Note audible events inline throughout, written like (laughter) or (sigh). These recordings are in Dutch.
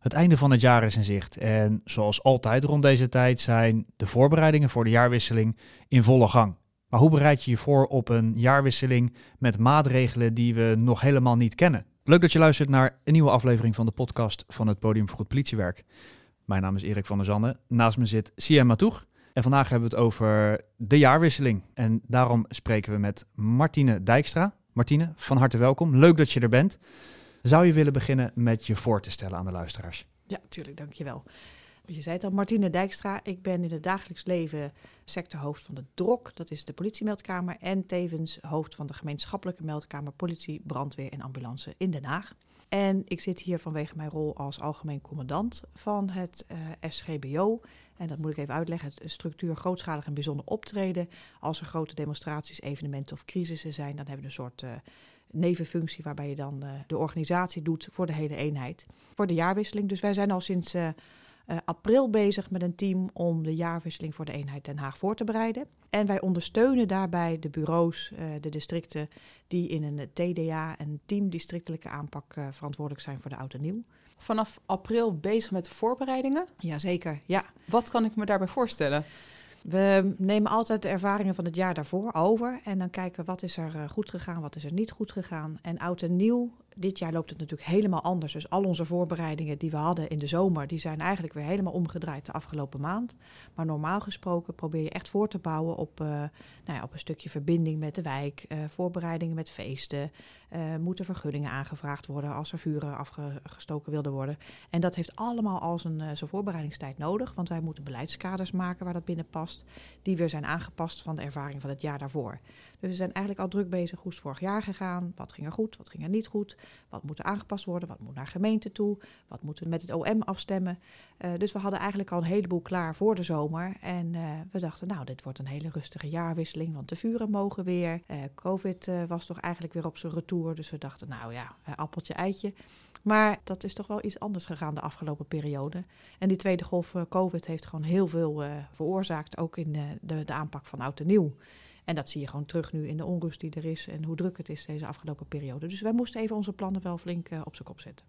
Het einde van het jaar is in zicht en zoals altijd rond deze tijd zijn de voorbereidingen voor de jaarwisseling in volle gang. Maar hoe bereid je je voor op een jaarwisseling met maatregelen die we nog helemaal niet kennen? Leuk dat je luistert naar een nieuwe aflevering van de podcast van het Podium voor Goed Politiewerk. Mijn naam is Erik van der Zanne. Naast me zit Siem Matoeg. En vandaag hebben we het over de jaarwisseling. En daarom spreken we met Martine Dijkstra. Martine, van harte welkom. Leuk dat je er bent. Zou je willen beginnen met je voor te stellen aan de luisteraars? Ja, tuurlijk, dankjewel. Je zei het al, Martine Dijkstra. Ik ben in het dagelijks leven sectorhoofd van de DROK, dat is de politiemeldkamer, en tevens hoofd van de gemeenschappelijke meldkamer politie, brandweer en ambulance in Den Haag. En ik zit hier vanwege mijn rol als algemeen commandant van het uh, SGBO. En dat moet ik even uitleggen. Het structuur grootschalig en bijzonder optreden. Als er grote demonstraties, evenementen of crisissen zijn, dan hebben we een soort uh, nevenfunctie waarbij je dan uh, de organisatie doet voor de hele eenheid. Voor de jaarwisseling. Dus wij zijn al sinds uh, uh, april bezig met een team om de jaarwisseling voor de eenheid Den Haag voor te bereiden. En wij ondersteunen daarbij de bureaus, de districten die in een TDA, een teamdistrictelijke aanpak, verantwoordelijk zijn voor de oud en nieuw. Vanaf april bezig met de voorbereidingen? Jazeker, ja. Wat kan ik me daarbij voorstellen? We nemen altijd de ervaringen van het jaar daarvoor over. En dan kijken wat is er goed gegaan, wat is er niet goed gegaan. En oud en nieuw, dit jaar loopt het natuurlijk helemaal anders. Dus al onze voorbereidingen die we hadden in de zomer, die zijn eigenlijk weer helemaal omgedraaid de afgelopen maand. Maar normaal gesproken probeer je echt voor te bouwen op, uh, nou ja, op een stukje verbinding met de wijk, uh, voorbereidingen met feesten. Uh, moeten vergunningen aangevraagd worden als er vuren afgestoken wilden worden. En dat heeft allemaal al zijn, zijn voorbereidingstijd nodig, want wij moeten beleidskaders maken waar dat binnen past, die weer zijn aangepast van de ervaring van het jaar daarvoor. Dus we zijn eigenlijk al druk bezig hoe is het vorig jaar gegaan, wat ging er goed, wat ging er niet goed, wat moet er aangepast worden, wat moet naar gemeente toe, wat moeten we met het OM afstemmen. Uh, dus we hadden eigenlijk al een heleboel klaar voor de zomer. En uh, we dachten, nou, dit wordt een hele rustige jaarwisseling, want de vuren mogen weer. Uh, Covid was toch eigenlijk weer op zijn retour, dus we dachten, nou ja, appeltje, eitje. Maar dat is toch wel iets anders gegaan de afgelopen periode. En die tweede golf COVID heeft gewoon heel veel veroorzaakt, ook in de, de aanpak van oud en nieuw. En dat zie je gewoon terug nu in de onrust die er is en hoe druk het is deze afgelopen periode. Dus wij moesten even onze plannen wel flink uh, op zijn kop zetten.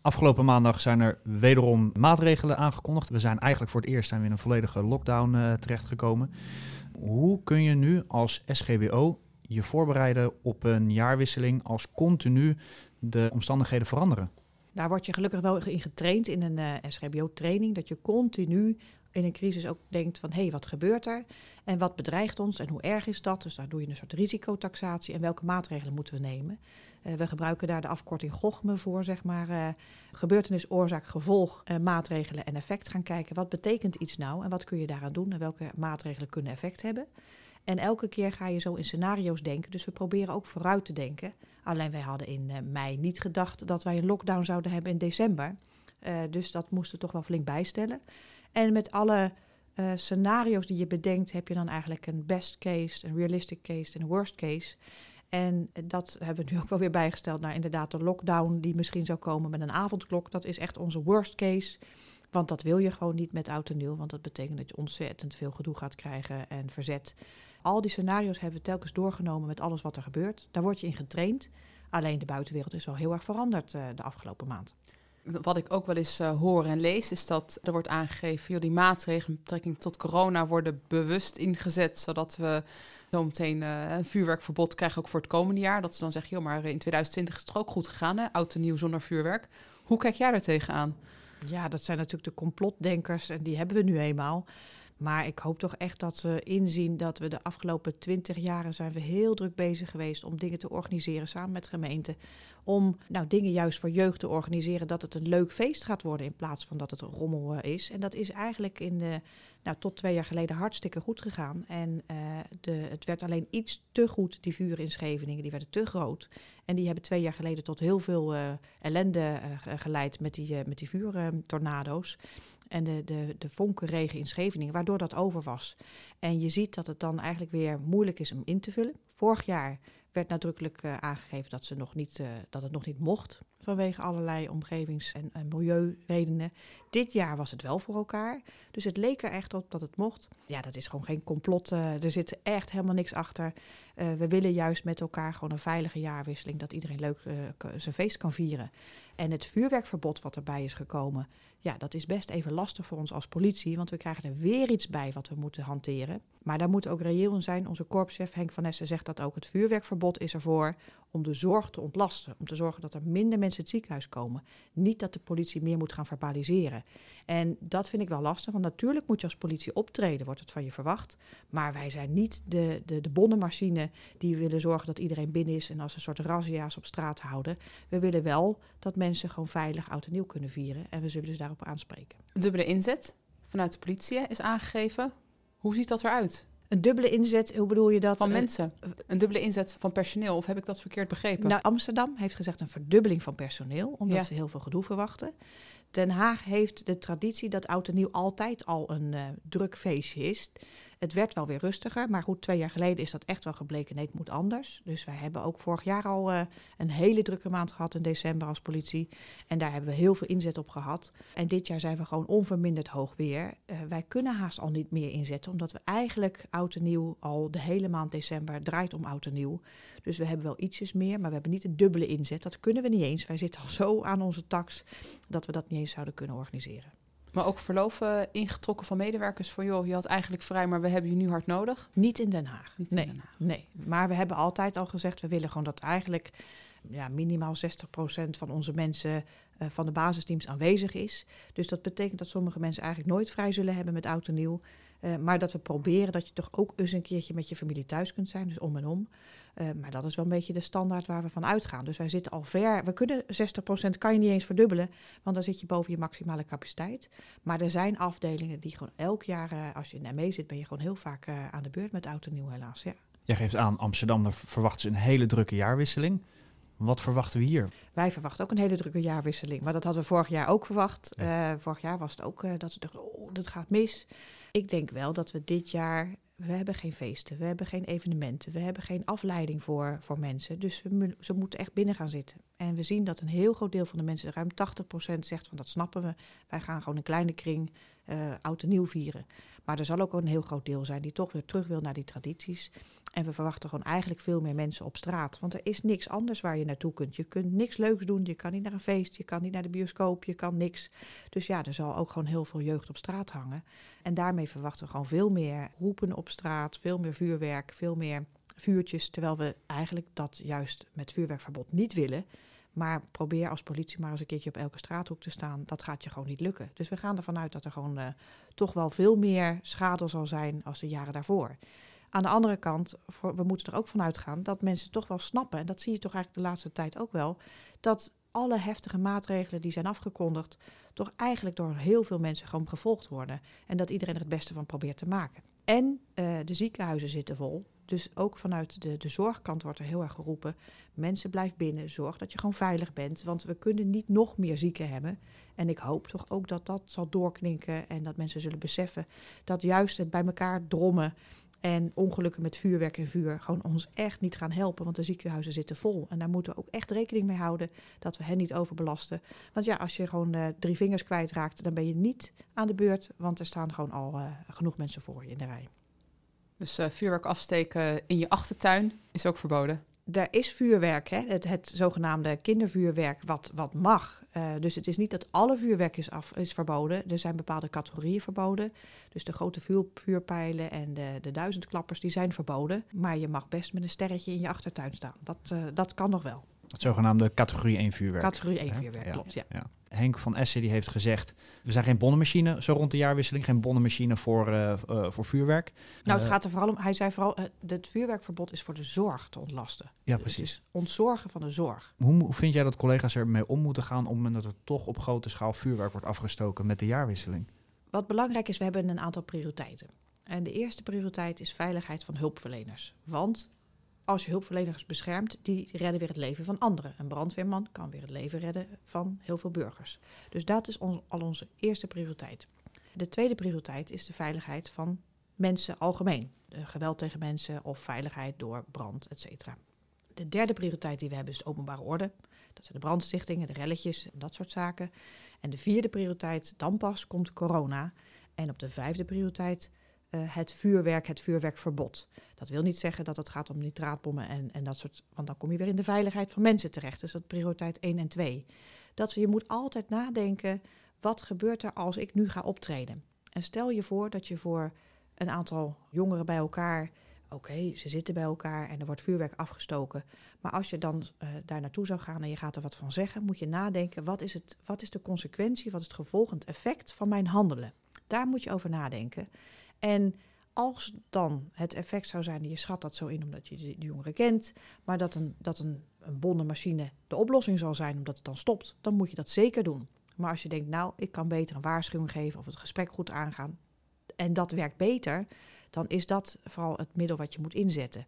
Afgelopen maandag zijn er wederom maatregelen aangekondigd. We zijn eigenlijk voor het eerst zijn we in een volledige lockdown uh, terechtgekomen. Hoe kun je nu als SGBO je voorbereiden op een jaarwisseling als continu de omstandigheden veranderen? Daar word je gelukkig wel in getraind in een uh, SGBO-training, dat je continu in een crisis ook denkt van hé, hey, wat gebeurt er? En wat bedreigt ons en hoe erg is dat? Dus daar doe je een soort risicotaxatie en welke maatregelen moeten we nemen? Uh, we gebruiken daar de afkorting GOGME voor, zeg maar. Uh, gebeurtenis, oorzaak, gevolg, uh, maatregelen en effect gaan kijken. Wat betekent iets nou en wat kun je daaraan doen en welke maatregelen kunnen effect hebben? En elke keer ga je zo in scenario's denken. Dus we proberen ook vooruit te denken. Alleen wij hadden in mei niet gedacht dat wij een lockdown zouden hebben in december. Dus dat moesten toch wel flink bijstellen. En met alle uh, scenario's die je bedenkt, heb je dan eigenlijk een best case, een realistic case en een worst case. En dat hebben we nu ook wel weer bijgesteld naar inderdaad de lockdown die misschien zou komen met een avondklok. Dat is echt onze worst case. Want dat wil je gewoon niet met oud en want dat betekent dat je ontzettend veel gedoe gaat krijgen en verzet. Al die scenario's hebben we telkens doorgenomen met alles wat er gebeurt. Daar word je in getraind. Alleen de buitenwereld is wel heel erg veranderd uh, de afgelopen maand wat ik ook wel eens uh, hoor en lees, is dat er wordt aangegeven, joh, die maatregelen met betrekking tot corona worden bewust ingezet, zodat we zometeen uh, een vuurwerkverbod krijgen ook voor het komende jaar. Dat ze dan zeggen, joh, maar in 2020 is het ook goed gegaan, hè? oud en nieuw zonder vuurwerk. Hoe kijk jij daar tegenaan? Ja, dat zijn natuurlijk de complotdenkers en die hebben we nu eenmaal. Maar ik hoop toch echt dat ze inzien dat we de afgelopen twintig jaren zijn we heel druk bezig geweest om dingen te organiseren samen met gemeenten. Om nou, dingen juist voor jeugd te organiseren, dat het een leuk feest gaat worden in plaats van dat het een rommel uh, is. En dat is eigenlijk in de, nou, tot twee jaar geleden hartstikke goed gegaan. En uh, de, het werd alleen iets te goed, die vuren in Scheveningen, die werden te groot. En die hebben twee jaar geleden tot heel veel uh, ellende geleid met die, met die vuurtornado's en de, de, de vonkenregen in Scheveningen, waardoor dat over was. En je ziet dat het dan eigenlijk weer moeilijk is om in te vullen. Vorig jaar werd nadrukkelijk uh, aangegeven dat, ze nog niet, uh, dat het nog niet mocht vanwege allerlei omgevings- en, en, milieuredenen. Dit jaar was het wel voor elkaar. Dus het leek er echt op dat het mocht. Ja, dat is gewoon geen complot. Uh, er zit echt helemaal niks achter. we willen juist met elkaar gewoon een veilige jaarwisseling. Dat iedereen leuk zijn feest kan vieren. En het vuurwerkverbod wat erbij is gekomen, ja, dat is best even lastig voor ons als politie, want we krijgen er weer iets bij wat we moeten hanteren. Maar daar moet ook reëel in zijn. Onze korpschef Henk van Essen zegt dat ook. Het vuurwerkverbod is ervoor om de zorg te ontlasten. Om te zorgen dat er minder mensen het ziekenhuis komen. Niet dat de politie meer moet gaan verbaliseren. En dat vind ik wel lastig, want natuurlijk moet je als politie optreden, wordt het van je verwacht. Maar wij zijn niet de, de, de bonnenmachine die willen zorgen dat iedereen binnen is en als een soort razzia's op straat houden. We willen wel dat mensen gewoon veilig oud en nieuw kunnen vieren. En we zullen dus daarop aanspreken. Dubbele inzet vanuit de politie is aangegeven. Hoe ziet dat eruit? Een dubbele inzet, hoe bedoel je dat? Van Eh, mensen. Een dubbele inzet van personeel. Of heb ik dat verkeerd begrepen? Nou, Amsterdam heeft gezegd een verdubbeling van personeel, omdat Ja. ze heel veel gedoe verwachten. Den Haag heeft de traditie dat oud en nieuw altijd al een eh, druk feestje is. Het werd wel weer rustiger, maar goed, twee jaar geleden is dat echt wel gebleken. Nee, het moet anders. Dus wij hebben ook vorig jaar al eh, een hele drukke maand gehad in december als politie. En daar hebben we heel veel inzet op gehad. En dit jaar zijn we gewoon onverminderd hoog weer. Eh, wij kunnen haast al niet meer inzetten, omdat we eigenlijk oud en nieuw al de hele maand december draait om oud en nieuw. Dus we hebben wel ietsjes meer, maar we hebben niet een dubbele inzet. Dat kunnen we niet eens. Wij zitten al zo aan onze tax dat we dat niet eens zouden kunnen organiseren. Maar ook verloven ingetrokken van medewerkers voor joh, je had eigenlijk vrij, maar we hebben je nu hard nodig. Niet in Den Haag. Niet in nee, Den Haag. nee, maar we hebben altijd al gezegd, we willen gewoon dat eigenlijk ja, minimaal 60% van onze mensen eh, van de basisteams aanwezig is. Dus dat betekent dat sommige mensen eigenlijk nooit vrij zullen hebben met oud en nieuw. Eh, maar dat we proberen dat je toch ook eens een keertje met je familie thuis kunt zijn, dus om en om. Eh, maar dat is wel een beetje de standaard waar we van uitgaan. Dus wij zitten al ver. We kunnen 60% kan je niet eens verdubbelen, want dan zit je boven je maximale capaciteit. Maar er zijn afdelingen die gewoon elk jaar, eh, als je in ME zit, ben je gewoon heel vaak aan de beurt met oud en nieuw, helaas. Ja. Jij geeft aan, Amsterdam, daar verwachten ze een hele drukke jaarwisseling. Wat verwachten we hier? Wij verwachten ook een hele drukke jaarwisseling. Maar dat hadden we vorig jaar ook verwacht. Vorig jaar was het ook dat ze dachten, oh, dat gaat mis. Ik denk wel dat we dit jaar... We hebben geen feesten, we hebben geen evenementen, we hebben geen afleiding voor, voor mensen. Dus ze moeten echt binnen gaan zitten. En we zien dat een heel groot deel van de mensen, ruim 80%, zegt van dat snappen we. Wij gaan gewoon een kleine kring eh, oud en nieuw vieren. Maar er zal ook een heel groot deel zijn die toch weer terug wil naar die tradities. En we verwachten gewoon eigenlijk veel meer mensen op straat. Want er is niks anders waar je naartoe kunt. Je kunt niks leuks doen. Je kan niet naar een feest. Je kan niet naar de bioscoop. Je kan niks. Dus ja, er zal ook gewoon heel veel jeugd op straat hangen. En daarmee verwachten we gewoon veel meer roepen op straat. Veel meer vuurwerk. Veel meer vuurtjes. Terwijl we eigenlijk dat juist met vuurwerkverbod niet willen. Maar probeer als politie maar eens een keertje op elke straathoek te staan. Dat gaat je gewoon niet lukken. Dus we gaan ervan uit dat er gewoon eh, toch wel veel meer schade zal zijn als de jaren daarvoor. Aan de andere kant, we moeten er ook van uitgaan dat mensen toch wel snappen, en dat zie je toch eigenlijk de laatste tijd ook wel, dat alle heftige maatregelen die zijn afgekondigd, toch eigenlijk door heel veel mensen gewoon gevolgd worden. En dat iedereen er het beste van probeert te maken. En eh, de ziekenhuizen zitten vol. Dus ook vanuit de, de zorgkant wordt er heel erg geroepen: mensen blijf binnen, zorg dat je gewoon veilig bent. Want we kunnen niet nog meer zieken hebben. En ik hoop toch ook dat dat zal doorklinken en dat mensen zullen beseffen dat juist het bij elkaar drommen en ongelukken met vuurwerk en vuur gewoon ons echt niet gaan helpen. Want de ziekenhuizen zitten vol. En daar moeten we ook echt rekening mee houden dat we hen niet overbelasten. Want ja, als je gewoon eh, drie vingers kwijtraakt, dan ben je niet aan de beurt. Want er staan gewoon al eh, genoeg mensen voor je in de rij. Dus eh, vuurwerk afsteken in je achtertuin is ook verboden. Er is vuurwerk, hè? Het, het zogenaamde kindervuurwerk, wat, wat mag. Eh, dus het is niet dat alle vuurwerk is, af, is verboden. Er zijn bepaalde categorieën verboden. Dus de grote vuur, vuurpijlen en de, de duizendklappers, die zijn verboden. Maar je mag best met een sterretje in je achtertuin staan. Dat, eh, dat kan nog wel. Het zogenaamde categorie 1 vuurwerk. Categorie 1 Ja, vuurwerk, ja, klopt, ja. ja. Henk van Essen die heeft gezegd, we zijn geen bonnenmachine zo rond de jaarwisseling, geen bonnenmachine voor, eh, eh, voor vuurwerk. Nou, het Eh, gaat er vooral om, hij zei vooral, het vuurwerkverbod is voor de zorg te ontlasten. Ja, precies. ontzorgen van de zorg. Hoe, hoe vind jij dat collega's ermee om moeten gaan op het moment dat er toch op grote schaal vuurwerk wordt afgestoken met de jaarwisseling? Wat belangrijk is, we hebben een aantal prioriteiten. En de eerste prioriteit is veiligheid van hulpverleners. Want als je hulpverleners beschermt, die redden weer het leven van anderen. Een brandweerman kan weer het leven redden van heel veel burgers. Dus dat is al onze eerste prioriteit. De tweede prioriteit is de veiligheid van mensen algemeen. Geweld tegen mensen of veiligheid door brand, et cetera. De derde prioriteit die we hebben is de openbare orde. Dat zijn de brandstichtingen, de relletjes en dat soort zaken. En de vierde prioriteit, dan pas, komt corona. En op de vijfde prioriteit eh, het vuurwerk, het vuurwerkverbod. Dat wil niet zeggen dat het gaat om nitraatbommen en, en dat soort... Want dan kom je weer in de veiligheid van mensen terecht. Dus dat prioriteit 1 en 2. dat je moet altijd nadenken, wat gebeurt er als ik nu ga optreden? En stel je voor dat je voor een aantal jongeren bij elkaar oké, ze zitten bij elkaar en er wordt vuurwerk afgestoken. Maar als je dan uh, daar naartoe zou gaan en je gaat er wat van zeggen, moet je nadenken: wat is, het, wat is de consequentie, wat is het gevolg, het effect van mijn handelen? Daar moet je over nadenken. En als dan het effect zou zijn, je schat dat zo in omdat je de, jongeren kent, maar dat een, dat een, een bondenmachine de oplossing zal zijn omdat het dan stopt, dan moet je dat zeker doen. Maar als je denkt, nou, ik kan beter een waarschuwing geven of het gesprek goed aangaan en dat werkt beter, dan is dat vooral het middel wat je moet inzetten.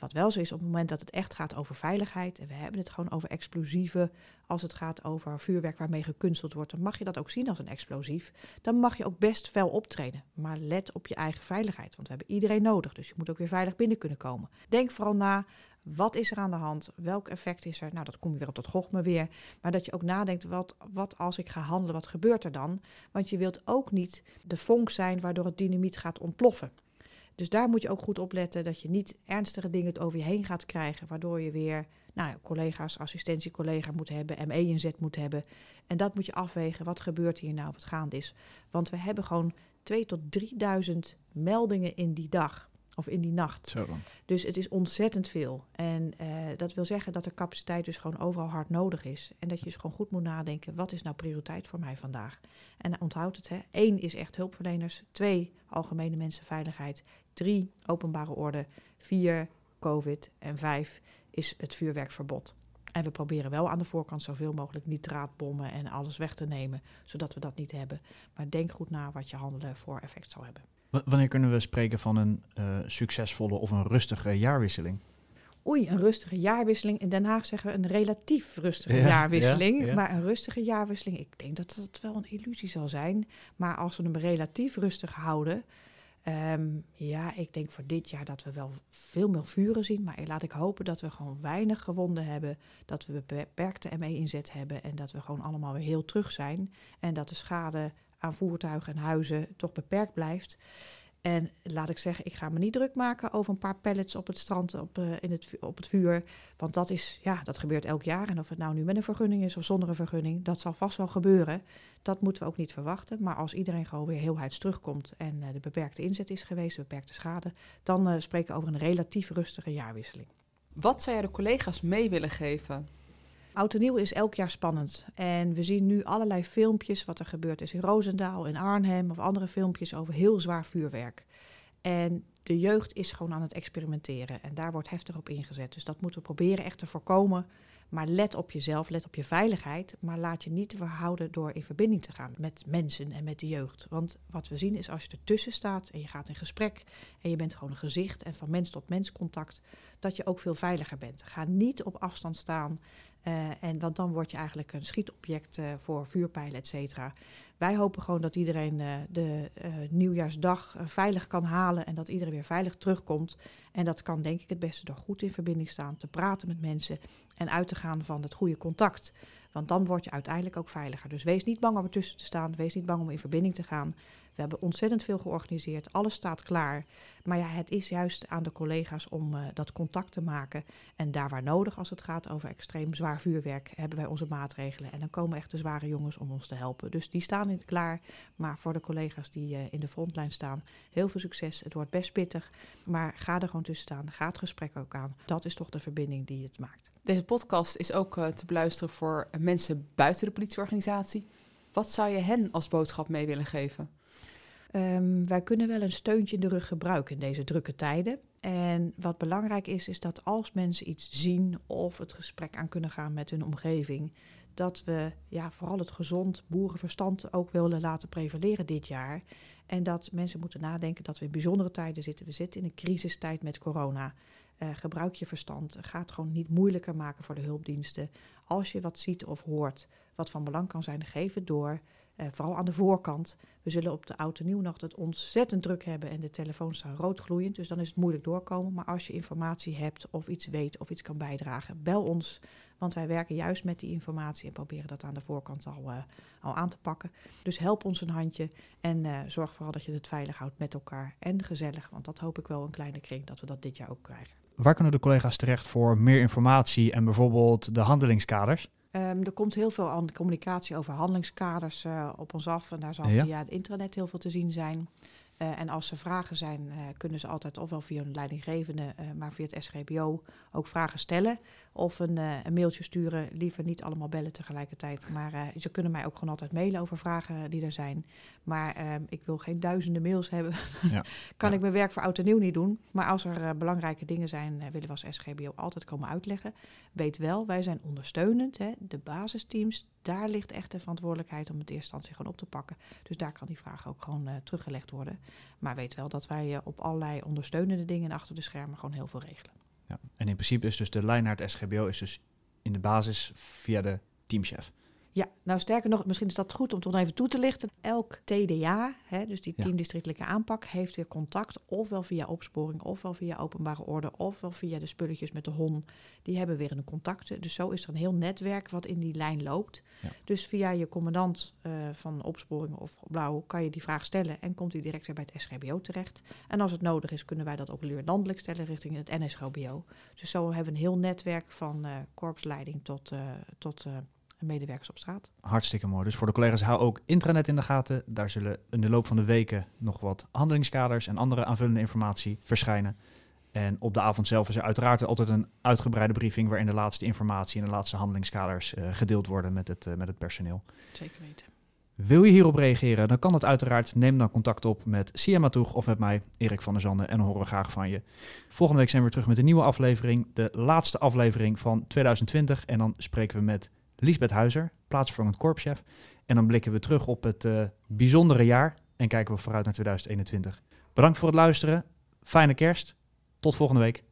Wat wel zo is op het moment dat het echt gaat over veiligheid, en we hebben het gewoon over explosieven, als het gaat over vuurwerk waarmee gekunsteld wordt, dan mag je dat ook zien als een explosief. Dan mag je ook best fel optreden. Maar let op je eigen veiligheid, want we hebben iedereen nodig, dus je moet ook weer veilig binnen kunnen komen. Denk vooral na, wat is er aan de hand? Welk effect is er? Nou, dat kom je weer op dat gochme weer. Maar dat je ook nadenkt, wat, wat als ik ga handelen, wat gebeurt er dan? Want je wilt ook niet de vonk zijn waardoor het dynamiet gaat ontploffen. Dus daar moet je ook goed op letten dat je niet ernstige dingen over je heen gaat krijgen, waardoor je weer nou, collega's, assistentiecollega moet hebben, ME inzet moet hebben. En dat moet je afwegen, wat gebeurt hier nou, wat gaande is. Want we hebben gewoon 2 tot 3000 meldingen in die dag of in die nacht. Zo dan. Dus het is ontzettend veel. En uh, dat wil zeggen dat de capaciteit dus gewoon overal hard nodig is. En dat je dus gewoon goed moet nadenken, wat is nou prioriteit voor mij vandaag? En onthoud het, hè. Eén is echt hulpverleners. Twee, algemene mensenveiligheid. Drie, openbare orde. Vier, covid. En vijf is het vuurwerkverbod. En we proberen wel aan de voorkant zoveel mogelijk nitraatbommen en alles weg te nemen, zodat we dat niet hebben. Maar denk goed na wat je handelen voor effect zal hebben. Wanneer kunnen we spreken van een uh, succesvolle of een rustige jaarwisseling? Oei, een rustige jaarwisseling. In Den Haag zeggen we een relatief rustige jaarwisseling. Ja, ja. Maar een rustige jaarwisseling, ik denk dat dat wel een illusie zal zijn. Maar als we hem relatief rustig houden, Um, ja, ik denk voor dit jaar dat we wel veel meer vuren zien. Maar laat ik hopen dat we gewoon weinig gewonden hebben. Dat we beperkte ME-inzet hebben. En dat we gewoon allemaal weer heel terug zijn. En dat de schade aan voertuigen en huizen toch beperkt blijft. En laat ik zeggen, ik ga me niet druk maken over een paar pallets op het strand, op, uh, in het, op het vuur. Want dat is, ja, dat gebeurt elk jaar. En of het nou nu met een vergunning is of zonder een vergunning, dat zal vast wel gebeuren. Dat moeten we ook niet verwachten. Maar als iedereen gewoon weer heel huids terugkomt en uh, de beperkte inzet is geweest, de beperkte schade, dan uh, spreken we over een relatief rustige jaarwisseling. Wat zou jij de collega's mee willen geven? Oud en nieuw is elk jaar spannend. En we zien nu allerlei filmpjes wat er gebeurd is in Roosendaal, in Arnhem of andere filmpjes over heel zwaar vuurwerk. En de jeugd is gewoon aan het experimenteren en daar wordt heftig op ingezet. Dus dat moeten we proberen echt te voorkomen. Maar let op jezelf, let op je veiligheid. Maar laat je niet verhouden door in verbinding te gaan met mensen en met de jeugd. Want wat we zien is als je ertussen staat en je gaat in gesprek en je bent gewoon een gezicht en van mens tot mens contact, dat je ook veel veiliger bent. Ga niet op afstand staan uh, en want dan word je eigenlijk een schietobject uh, voor vuurpijlen, et cetera. Wij hopen gewoon dat iedereen uh, de nieuwjaarsdag veilig kan halen en dat iedereen weer veilig terugkomt. En dat kan denk ik het beste door goed in verbinding staan, te praten met mensen en uit te gaan van het goede contact. Want dan word je uiteindelijk ook veiliger. Dus wees niet bang om ertussen te staan. Wees niet bang om in verbinding te gaan. We hebben ontzettend veel georganiseerd. Alles staat klaar. Maar ja, het is juist aan de collega's om uh, dat contact te maken. En daar waar nodig, als het gaat over extreem zwaar vuurwerk, hebben wij onze maatregelen. En dan komen echt de zware jongens om ons te helpen. Dus die staan in klaar. Maar voor de collega's die uh, in de frontlijn staan, heel veel succes. Het wordt best pittig. Maar ga er gewoon tussen staan. Ga het gesprek ook aan. Dat is toch de verbinding die het maakt. Deze podcast is ook uh, te beluisteren voor mensen buiten de politieorganisatie. Wat zou je hen als boodschap mee willen geven? Um, wij kunnen wel een steuntje in de rug gebruiken in deze drukke tijden. En wat belangrijk is, is dat als mensen iets zien of het gesprek aan kunnen gaan met hun omgeving, dat we ja, vooral het gezond boerenverstand ook willen laten prevaleren dit jaar. En dat mensen moeten nadenken dat we in bijzondere tijden zitten. We zitten in een crisistijd met corona. Uh, gebruik je verstand. Ga het gewoon niet moeilijker maken voor de hulpdiensten. Als je wat ziet of hoort wat van belang kan zijn, geef het door. Uh, vooral aan de voorkant. We zullen op de oude nieuwnacht het ontzettend druk hebben en de telefoons staan roodgloeiend. Dus dan is het moeilijk doorkomen. Maar als je informatie hebt of iets weet of iets kan bijdragen, bel ons. Want wij werken juist met die informatie en proberen dat aan de voorkant al, uh, al aan te pakken. Dus help ons een handje en uh, zorg vooral dat je het veilig houdt met elkaar en gezellig. Want dat hoop ik wel een kleine kring dat we dat dit jaar ook krijgen. Waar kunnen de collega's terecht voor meer informatie en bijvoorbeeld de handelingskaders? Ehm, er komt heel veel aan communicatie over handelingskaders uh, op ons af. En daar zal Ja. via het intranet heel veel te zien zijn. Eh, en als er vragen zijn, eh, kunnen ze altijd ofwel via een leidinggevende, eh, maar via het SGBO ook vragen stellen. Of een, eh, een mailtje sturen. Liever niet allemaal bellen tegelijkertijd. Maar eh, ze kunnen mij ook gewoon altijd mailen over vragen die er zijn. Maar ehm, ik wil geen duizenden mails hebben. (laughs) Ja. kan Ja. ik mijn werk voor oud en nieuw niet doen. Maar als er eh, belangrijke dingen zijn, willen we als SGBO altijd komen uitleggen. Weet wel, wij zijn ondersteunend. Hè. De basisteams, daar ligt echt de verantwoordelijkheid om het in eerste instantie gewoon op te pakken. Dus daar kan die vraag ook gewoon teruggelegd worden. Maar weet wel dat wij op allerlei ondersteunende dingen achter de schermen gewoon heel veel regelen. Ja. En in principe is dus de lijn naar het SGBO is dus in de basis via de teamchef. Ja, nou sterker nog, misschien is dat goed om het nog even toe te lichten. Elk TDA, hè, dus die Ja. teamdistriktelijke aanpak, heeft weer contact, ofwel via opsporing, ofwel via openbare orde, ofwel via de spulletjes met de HON. Die hebben weer een contact. Dus zo is er een heel netwerk wat in die lijn loopt. Ja. Dus via je commandant eh, van opsporing of blauw kan je die vraag stellen en komt die direct weer bij het SGBO terecht. En als het nodig is, kunnen wij dat ook landelijk stellen richting het NSGBO. Dus zo hebben we een heel netwerk van eh korpsleiding tot, eh, tot medewerkers op straat. Hartstikke mooi. Dus voor de collega's, hou ook intranet in de gaten. Daar zullen in de loop van de weken nog wat handelingskaders en andere aanvullende informatie verschijnen. En op de avond zelf is er uiteraard altijd een uitgebreide briefing waarin de laatste informatie en de laatste handelingskaders eh, gedeeld worden met het, eh, met het personeel. Zeker weten. Wil je hierop reageren, dan kan dat uiteraard. Neem dan contact op met Sia Matoeg of met mij, Erik van der Zanden, en dan horen we graag van je. Volgende week zijn we weer terug met een nieuwe aflevering, de laatste aflevering van 2020. En dan spreken we met Liesbeth Huizer, plaatsvervangend korpschef. En dan blikken we terug op het eh, bijzondere jaar en kijken we vooruit naar 2021. Bedankt voor het luisteren, fijne kerst, tot volgende week.